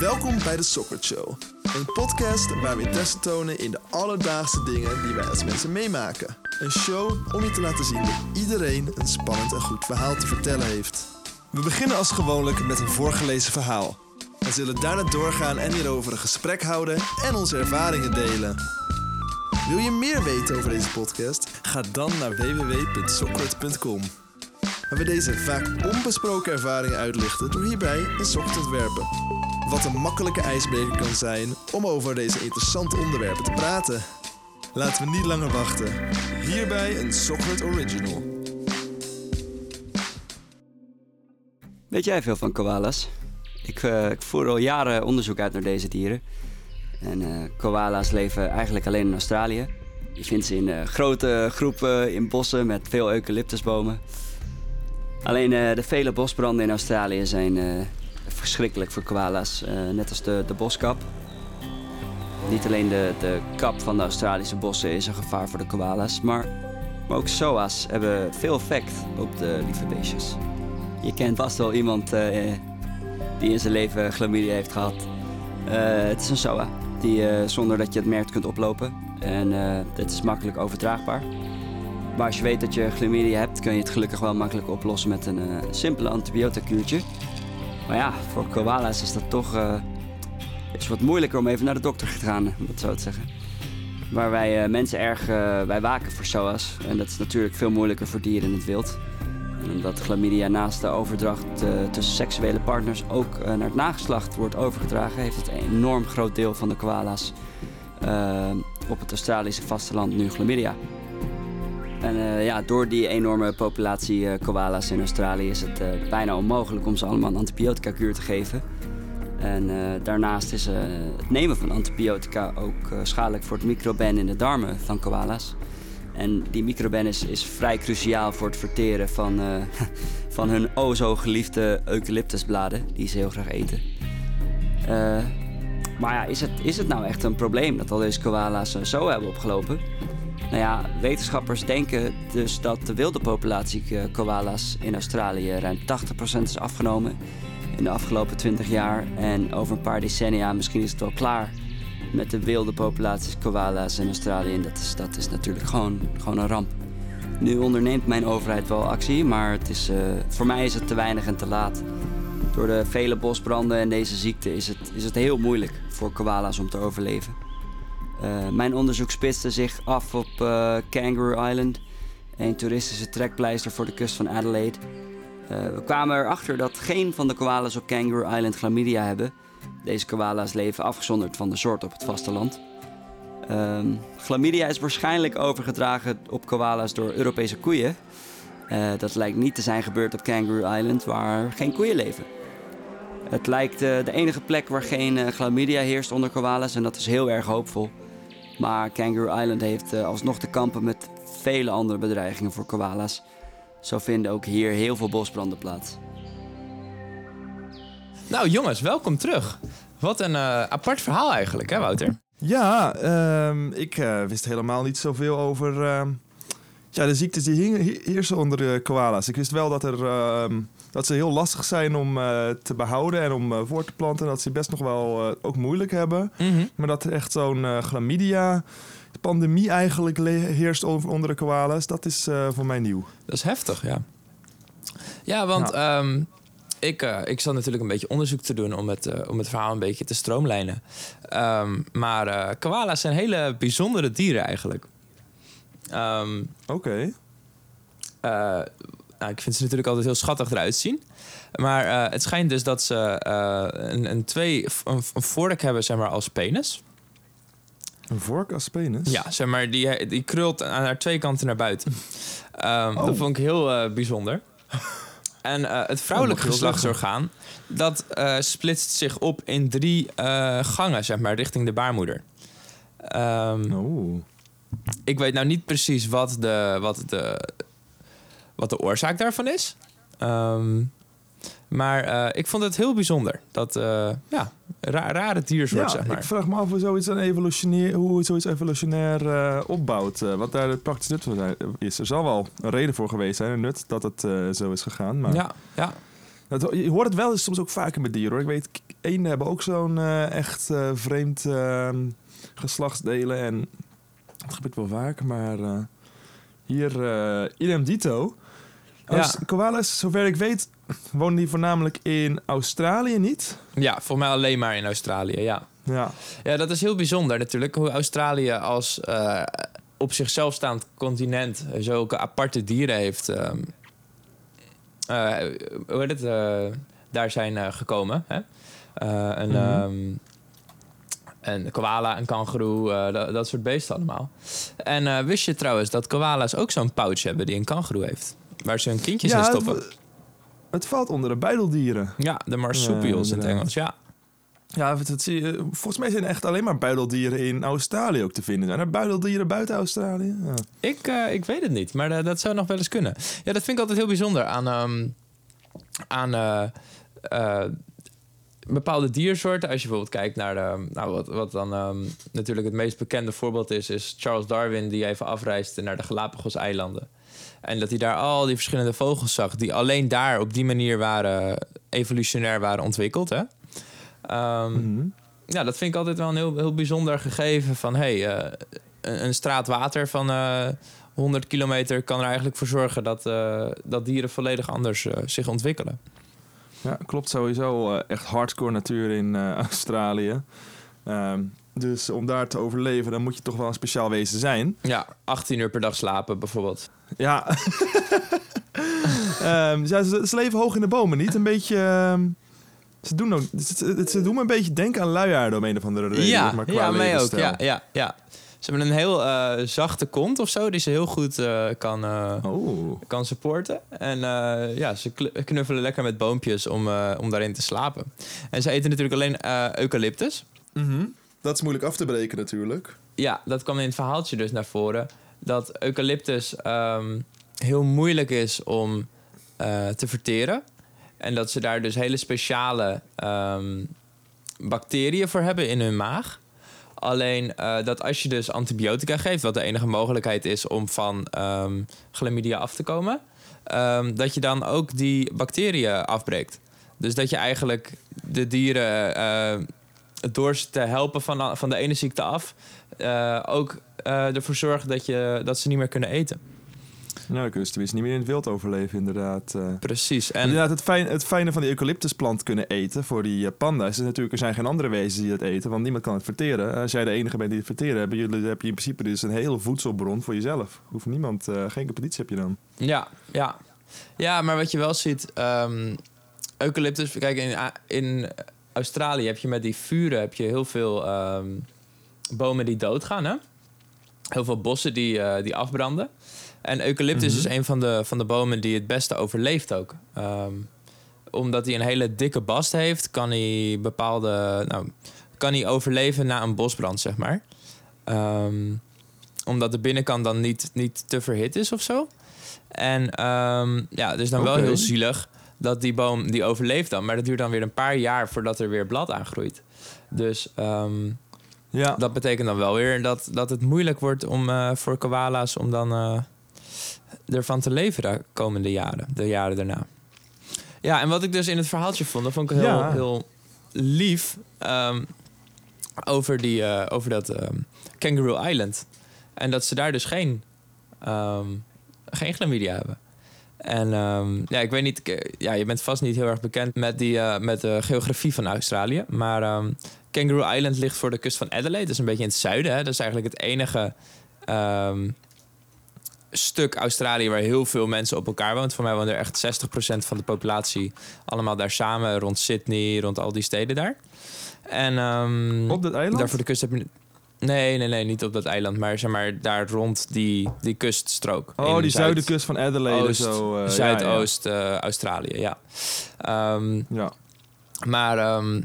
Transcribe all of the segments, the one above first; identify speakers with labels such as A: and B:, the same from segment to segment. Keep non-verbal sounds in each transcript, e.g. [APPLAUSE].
A: Welkom bij de Soccer Show. Een podcast waar we interesse tonen in de alledaagse dingen die wij als mensen meemaken. Een show om je te laten zien dat iedereen een spannend en goed verhaal te vertellen heeft. We beginnen als gewoonlijk met een voorgelezen verhaal. We zullen daarna doorgaan en hierover een gesprek houden en onze ervaringen delen. Wil je meer weten over deze podcast? Ga dan naar www.sockert.com. Waar we deze vaak onbesproken ervaringen uitlichten door hierbij een sok te ontwerpen. Wat een makkelijke ijsbreker kan zijn om over deze interessante onderwerpen te praten. Laten we niet langer wachten. Hierbij een Sockert Original.
B: Weet jij veel van koala's? Ik, eh, ik voer al jaren onderzoek uit naar deze dieren. En eh, koala's leven eigenlijk alleen in Australië. Je vindt ze in eh, grote groepen in bossen met veel eucalyptusbomen. Alleen eh, de vele bosbranden in Australië zijn eh, verschrikkelijk voor koala's. eh, net als de, de boskap. Niet alleen de, de kap van de Australische bossen is een gevaar voor de koala's, maar, maar ook SOA's hebben veel effect op de lieve beestjes. Je kent vast wel iemand die in zijn leven chlamydia heeft gehad. Eh, het is een SOA, die eh, zonder dat je het merkt kunt oplopen. En het is makkelijk overdraagbaar. Maar als je weet dat je chlamydia hebt, kun je het gelukkig wel makkelijk oplossen met een eh, simpele antibiotica-kuurtje. Maar ja, voor koala's is dat toch eh, is wat moeilijker om even naar de dokter te gaan, om het zo te zeggen. Waar wij eh, mensen erg bij waken voor SOA's. En dat is natuurlijk veel moeilijker voor dieren in het wild. En omdat chlamydia naast de overdracht tussen seksuele partners ook naar het nageslacht wordt overgedragen, heeft het een enorm groot deel van de koala's op het Australische vasteland nu chlamydia. En eh, ja, door die enorme populatie eh, koala's in Australië is het eh, bijna onmogelijk om ze allemaal een antibiotica-kuur te geven. En daarnaast is het nemen van antibiotica ook schadelijk voor het microben in de darmen van koala's. En die microben is, is vrij cruciaal voor het verteren van, [LAUGHS] van hun o zo geliefde eucalyptusbladen, die ze heel graag eten. Maar ja, is het, is het nou echt een probleem dat al deze koala's zo hebben opgelopen? Nou ja, wetenschappers denken dus dat de wilde populatie eh, koala's in Australië ruim 80% is afgenomen in de afgelopen 20 jaar. En over een paar decennia misschien is het wel klaar met de wilde populaties koala's in Australië. En dat is, dat is natuurlijk gewoon, gewoon een ramp. Nu onderneemt mijn overheid wel actie, maar het is, eh, voor mij is het te weinig en te laat. Door de vele bosbranden en deze ziekte is het, is het heel moeilijk voor koala's om te overleven. Eh, mijn onderzoek spitste zich af op eh, Kangaroo Island, een toeristische trekpleister voor de kust van Adelaide. Eh, we kwamen erachter dat geen van de koala's op Kangaroo Island chlamydia hebben. Deze koala's leven afgezonderd van de soort op het vasteland. Ehm chlamydia is waarschijnlijk overgedragen op koala's door Europese koeien. Dat lijkt niet te zijn gebeurd op Kangaroo Island, waar geen koeien leven. Het lijkt de enige plek waar geen chlamydia heerst onder koala's en dat is heel erg hoopvol. Maar Kangaroo Island heeft eh, alsnog te kampen met vele andere bedreigingen voor koala's. Zo vinden ook hier heel veel bosbranden plaats.
C: Nou jongens, welkom terug. Wat een eh, apart verhaal eigenlijk, hè Wouter?
A: Ja, ehm, ik eh, wist helemaal niet zoveel over ehm, ja, de ziektes die heersen onder de koala's. Ik wist wel dat, er, ehm, dat ze heel lastig zijn om eh, te behouden en om eh, voor te planten. Dat ze best nog wel eh, ook moeilijk hebben. Maar dat er echt zo'n eh, chlamydia pandemie eigenlijk heerst over, onder de koala's, dat is eh, voor mij nieuw.
C: Dat is heftig, ja. Ja, want ehm, ik, eh, ik zat natuurlijk een beetje onderzoek te doen om het, eh, om het verhaal een beetje te stroomlijnen. Ehm, maar eh koala's zijn hele bijzondere dieren eigenlijk. Ehm,
A: Oké.
C: eh, nou, ik vind ze natuurlijk altijd heel schattig eruit zien. Maar eh, het schijnt dus dat ze eh, een, een, twee, een, een vork hebben zeg maar, als penis.
A: Een vork als penis?
C: Ja, zeg maar, die, die krult aan haar twee kanten naar buiten. Ehm, Dat vond ik heel bijzonder. En het vrouwelijk
A: Oh,
C: geslachtsorgaan, dat splitst zich op in drie gangen, zeg maar, richting de baarmoeder. Ehm,
A: Oeh.
C: Ik weet nou niet precies wat de, wat de, wat de oorzaak daarvan is. Ehm, maar eh, ik vond het heel bijzonder. Dat, eh, ja, ra rare diersoort,
A: Ja,
C: zeg maar.
A: ik vraag me af hoe zoiets, een evolutionair, hoe zoiets evolutionair eh, opbouwt. wat daar het praktisch nut van zijn- is. Er zal wel een reden voor geweest zijn, een nut, dat het zo is gegaan. Maar
C: Ja, ja.
A: Dat, je hoort het wel eens soms ook vaker met dieren hoor. Ik weet, eenden hebben ook zo'n echt vreemd ehm, geslachtsdelen. En dat gebeurt wel vaker, maar eh, hier idem dito.
C: Ja.
A: Koalas, zover ik weet, wonen die voornamelijk in Australië niet.
C: Ja, volgens mij alleen maar in Australië, ja.
A: Ja,
C: Ja, dat is heel bijzonder natuurlijk. Hoe Australië als eh, op zichzelf staand continent zulke aparte dieren heeft. ehm, eh, hoe heet het? daar zijn gekomen. Hè? Een,
A: Mhm.
C: ehm, een koala, een kangoeroe, eh, dat, dat soort beesten allemaal. En eh, wist je trouwens dat koala's ook zo'n pouch hebben die een kangoeroe heeft? Waar ze hun kindjes in stoppen.
A: het, het valt onder de buideldieren.
C: Ja, de marsupials in het. Engels, ja.
A: Ja, dat, zie je, volgens mij zijn er echt alleen maar buideldieren in Australië ook te vinden. Zijn er buideldieren buiten Australië? Ja.
C: Ik, eh, ik weet het niet, maar eh, dat zou nog wel eens kunnen. Ja, dat vind ik altijd heel bijzonder aan, ehm, aan eh, eh, bepaalde diersoorten. Als je bijvoorbeeld kijkt naar de, nou, wat, wat dan ehm, natuurlijk het meest bekende voorbeeld is, is Charles Darwin die even afreisde naar de Galapagos-eilanden. En dat hij daar al die verschillende vogels zag die alleen daar op die manier waren evolutionair waren ontwikkeld. Hè? Ehm,
A: Mhm.
C: ja, dat vind ik altijd wel een heel, heel bijzonder gegeven. Van hey, eh, een, een straat water van eh 100 kilometer kan er eigenlijk voor zorgen dat, eh, dat dieren volledig anders eh, zich ontwikkelen.
A: Ja, klopt sowieso. eh, echt hardcore natuur in eh, [LAUGHS] Australië. Ehm, dus om daar te overleven, dan moet je toch wel een speciaal wezen zijn.
C: Ja, 18 uur per dag slapen bijvoorbeeld.
A: Ja. [LAUGHS] Ehm, ja ze, ze leven hoog in de bomen, niet? Een beetje... ehm, ze, doen ook, ze, ze doen me een beetje denken aan luiaarden om een of andere reden.
C: ja,
A: maar qua
C: ja, mij ook. Ja, ja, ja. Ze hebben een heel eh, zachte kont of zo, die ze heel goed eh, kan, eh,
A: Oh.
C: kan supporten. En ja, ze knuffelen lekker met boompjes om, om daarin te slapen. En ze eten natuurlijk alleen eucalyptus.
A: Mhm.
D: Dat is moeilijk af te breken natuurlijk.
C: Ja, dat kwam in het verhaaltje dus naar voren. Dat eucalyptus ehm, heel moeilijk is om te verteren. En dat ze daar dus hele speciale ehm, bacteriën voor hebben in hun maag. Alleen eh, dat als je dus antibiotica geeft, wat de enige mogelijkheid is om van ehm chlamydia af te komen, ehm, dat je dan ook die bacteriën afbreekt. Dus dat je eigenlijk de dieren eh, door te helpen van, van de ene ziekte af, eh, ook ervoor zorgt dat, je, dat ze niet meer kunnen eten.
A: Nou, dan kunnen ze tenminste niet meer in het wild overleven, inderdaad. eh.
C: Precies. En
A: Inderdaad, het, fijn, het fijne van die eucalyptusplant kunnen eten voor die eh, panda's is natuurlijk, er zijn geen andere wezens die dat eten, want niemand kan het verteren. Als jij de enige bent die het verteren, hebben jullie, heb je in principe dus een hele voedselbron voor jezelf. Hoeft niemand, eh, geen competitie heb je dan.
C: Ja, ja. Ja, maar wat je wel ziet, ehm, eucalyptus, kijk, in, in Australië heb je met die vuren heb je heel veel ehm, bomen die doodgaan, hè? Heel veel bossen die, die afbranden. En eucalyptus
A: Mhm.
C: is een van de, van de bomen die het beste overleeft ook. Ehm, omdat hij een hele dikke bast heeft, kan hij bepaalde, nou, kan hij overleven na een bosbrand, zeg maar. Ehm, omdat de binnenkant dan niet, niet te verhit is of zo. En ehm, ja, dus dan wel heel zielig dat die boom die overleeft dan. Maar dat duurt dan weer een paar jaar voordat er weer blad aangroeit. Dus
A: Ja,
C: dat betekent dan wel weer dat, dat het moeilijk wordt om, eh, voor koala's om dan eh, ervan te leven de komende jaren, de jaren daarna. Ja, en wat ik dus in het verhaaltje vond, dat vond ik heel,
A: Ja.
C: heel lief ehm, over, die, eh, over dat ehm, Kangaroo Island. En dat ze daar dus geen, ehm geen chlamydia hebben. En ja, ik weet niet, ja, je bent vast niet heel erg bekend met, die, eh, met de geografie van Australië. Maar Kangaroo Island ligt voor de kust van Adelaide. Dat is een beetje in het zuiden. Hè? Dat is eigenlijk het enige stuk Australië waar heel veel mensen op elkaar woont. Voor mij woont er echt 60% van de populatie allemaal daar samen. Rond Sydney, rond al die steden daar. En ehm,
A: op dat eiland?
C: daar voor de kust heb je... Nee, nee, nee, niet op dat eiland. Maar zeg maar daar rond die, die kuststrook.
A: oh, die
C: Zuid-
A: zuidenkust van Adelaide.
C: Oost,
A: zo, eh,
C: Zuidoost eh, Australië, ja. Ehm,
A: Ja, ja.
C: maar ehm,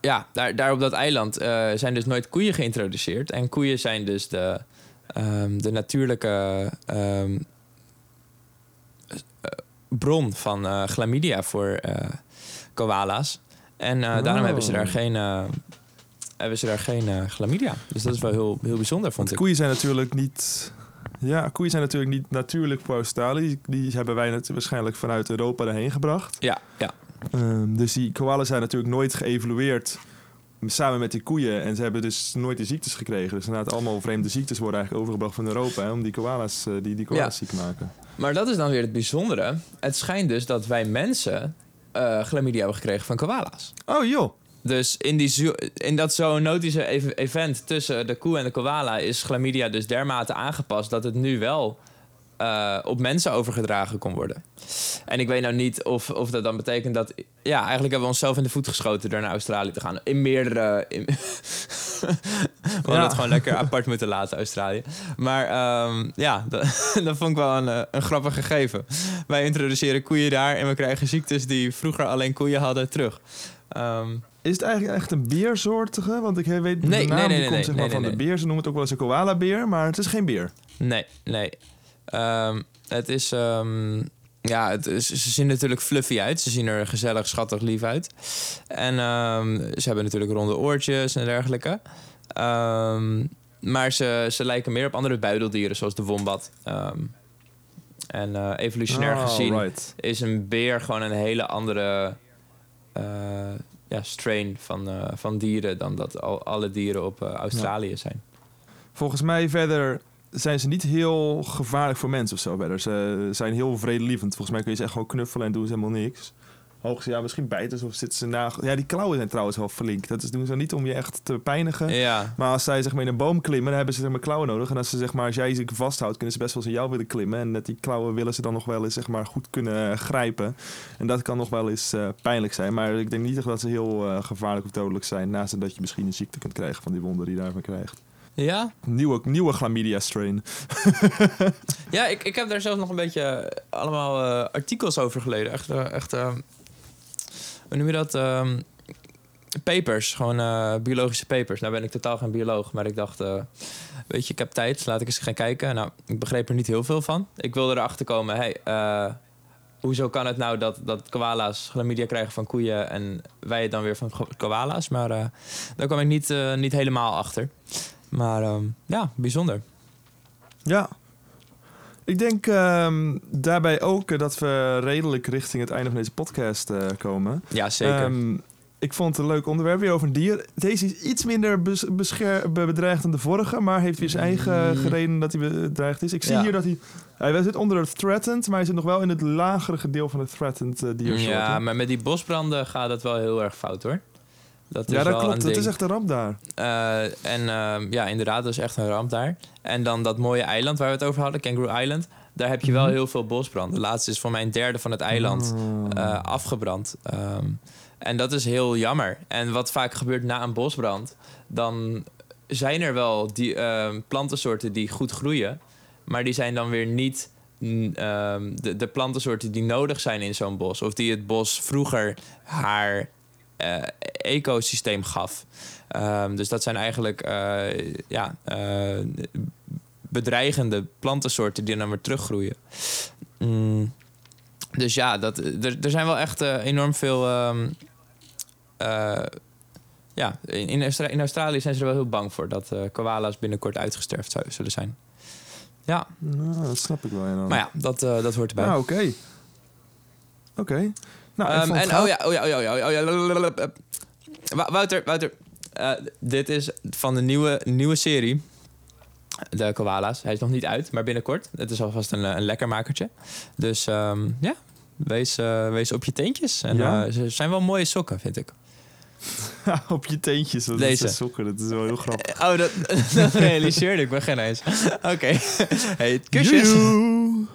C: ja, daar, daar op dat eiland eh, zijn dus nooit koeien geïntroduceerd. En koeien zijn dus de, ehm, de natuurlijke ehm, eh, bron van eh chlamydia voor eh, koala's. En daarom
A: Oh.
C: hebben ze daar geen, eh, hebben ze daar geen chlamydia. Dus dat is wel heel, heel bijzonder, vond ik.
A: koeien zijn natuurlijk niet Ja, koeien zijn natuurlijk niet natuurlijk voor Australië. Die, hebben wij net waarschijnlijk vanuit Europa erheen gebracht.
C: Ja, ja.
A: Ehm, dus die koalas zijn natuurlijk nooit geëvolueerd samen met die koeien. En ze hebben dus nooit de ziektes gekregen. Dus inderdaad allemaal vreemde ziektes worden eigenlijk overgebracht van Europa... Hè, om die koalas, eh, die, die koalas ziek te maken.
C: Maar dat is dan weer het bijzondere. Het schijnt dus dat wij mensen eh chlamydia hebben gekregen van koala's.
A: Oh joh!
C: Dus in, die in dat zoonotische ev- event tussen de koe en de koala is chlamydia dus dermate aangepast dat het nu wel eh, op mensen overgedragen kon worden. En ik weet nou niet of, of dat dan betekent dat... Ja, eigenlijk hebben we onszelf in de voet geschoten door naar Australië te gaan. In meerdere... In, [LAUGHS] we hadden
A: Ja.
C: het gewoon lekker apart moeten laten, Australië. Maar ehm, ja, [LAUGHS] dat, dat vond ik wel een, eh, een grappig gegeven. Wij introduceren koeien daar en we krijgen ziektes die vroeger alleen koeien hadden terug. Ehm,
A: Is het eigenlijk echt een beersoortige? Want ik weet de
C: nee,
A: naam
C: nee,
A: die
C: nee,
A: komt
C: nee,
A: zeg maar van de beer. Ze noemen het ook wel eens een koala-beer, maar het is geen beer.
C: Nee, nee. Ehm, het is. ehm, ja, het ze zien natuurlijk fluffy uit. Ze zien er gezellig, schattig, lief uit. En ehm, ze hebben natuurlijk ronde oortjes en dergelijke. Ehm, maar ze, ze lijken meer op andere buideldieren, zoals de wombat. Ehm, en eh, evolutionair
A: Oh,
C: gezien
A: right.
C: is een beer gewoon een hele andere eh, ja, strain van, eh, van dieren dan dat al, alle dieren op Australië zijn.
A: Volgens mij verder zijn ze niet heel gevaarlijk voor mensen of zo verder. Ze zijn heel vredelievend. Volgens mij kun je ze echt gewoon knuffelen en doen ze helemaal niks. Hoogstens, ja, misschien bijten ze of zitten ze na... Ja, die klauwen zijn trouwens wel flink. Dat is, doen ze niet om je echt te pijnigen.
C: Ja,
A: Maar als zij zeg maar, in een boom klimmen, dan hebben ze zeg maar, klauwen nodig. En als, ze, zeg maar, als jij ze vasthoudt, kunnen ze best wel eens in jou willen klimmen. En met die klauwen willen ze dan nog wel eens zeg maar, goed kunnen eh, grijpen. En dat kan nog wel eens eh, pijnlijk zijn. Maar ik denk niet echt dat ze heel eh, gevaarlijk of dodelijk zijn. Naast dat je misschien een ziekte kunt krijgen van die wonden die je daarvan krijgt.
C: Ja
A: Nieuwe, nieuwe chlamydia strain. [LAUGHS]
C: Ja, ik, ik heb daar zelfs nog een beetje eh, allemaal eh, artikels over gelezen. Echt, eh, echt hoe noem je dat? Ehm, papers, gewoon biologische papers. Nou ben ik totaal geen bioloog, maar ik dacht, weet je, ik heb tijd, laat ik eens gaan kijken. Nou, ik begreep er niet heel veel van. Ik wilde erachter komen, hey, hoezo kan het nou dat, dat koala's chlamydia krijgen van koeien en wij het dan weer van koala's? Maar daar kwam ik niet, niet helemaal achter. Maar ehm, ja, bijzonder.
A: Ja. Ik denk ehm, daarbij ook eh, dat we redelijk richting het einde van deze podcast eh, komen.
C: Ja, zeker.
A: Ehm, ik vond het een leuk onderwerp weer over een dier. Deze is iets minder bes- bedreigd dan de vorige, maar heeft weer zijn eigen
C: Mm.
A: gereden dat hij bedreigd is. Ik zie
C: Ja.
A: hier dat hij. Hij zit onder het threatened, maar hij zit nog wel in het lagere gedeelte van het threatened uh, diersoort.
C: Ja,
A: hè?
C: maar met die bosbranden gaat het wel heel erg fout hoor. Dat is
A: ja, dat
C: wel
A: klopt. Het
C: ding.
A: is echt een ramp daar.
C: Eh, en ehm, ja, inderdaad, dat is echt een ramp daar. En dan dat mooie eiland waar we het over hadden, Kangaroo Island. Daar heb je wel
A: Mhm.
C: heel veel bosbrand. De laatste is voor mij een derde van het eiland
A: Oh.
C: eh, afgebrand. Ehm, en dat is heel jammer. En wat vaak gebeurt na een bosbrand, dan zijn er wel die ehm, plantensoorten die goed groeien, maar die zijn dan weer niet mm, de, de plantensoorten die nodig zijn in zo'n bos, of die het bos vroeger haar eh, ecosysteem gaf. Ehm, dus dat zijn eigenlijk eh, ja, eh, bedreigende plantensoorten die dan weer teruggroeien. Mm. Dus ja, dat, er, er zijn wel echt eh, enorm veel. ehm, eh, ja, in, in, Austra- in Australië zijn ze er wel heel bang voor dat eh koala's binnenkort uitgesterfd zullen zijn. Ja,
A: Nou, dat snap ik wel. Ja,
C: maar ja, dat, eh, dat hoort erbij.
A: Nou, oké. Oké. Nou,
C: Ehm, en oh ja, oh ja, oh ja, oh ja, oh ja, Wouter, Wouter. eh, dit is van de nieuwe, nieuwe serie. De koala's. Hij is nog niet uit, maar binnenkort. Het is alvast een, eh, een lekker makertje. Dus ehm, ja, wees, eh, wees op je teentjes. En
A: Ja.
C: ze zijn wel mooie sokken, vind ik. [LAUGHS]
A: op je teentjes. Dat
C: Deze.
A: is sokken. Dat is wel heel grappig.
C: Oh, dat, [LAUGHS] dat realiseerde ik me geen eens. Oké. [LAUGHS] Hey, kusjes.
A: Joejoe.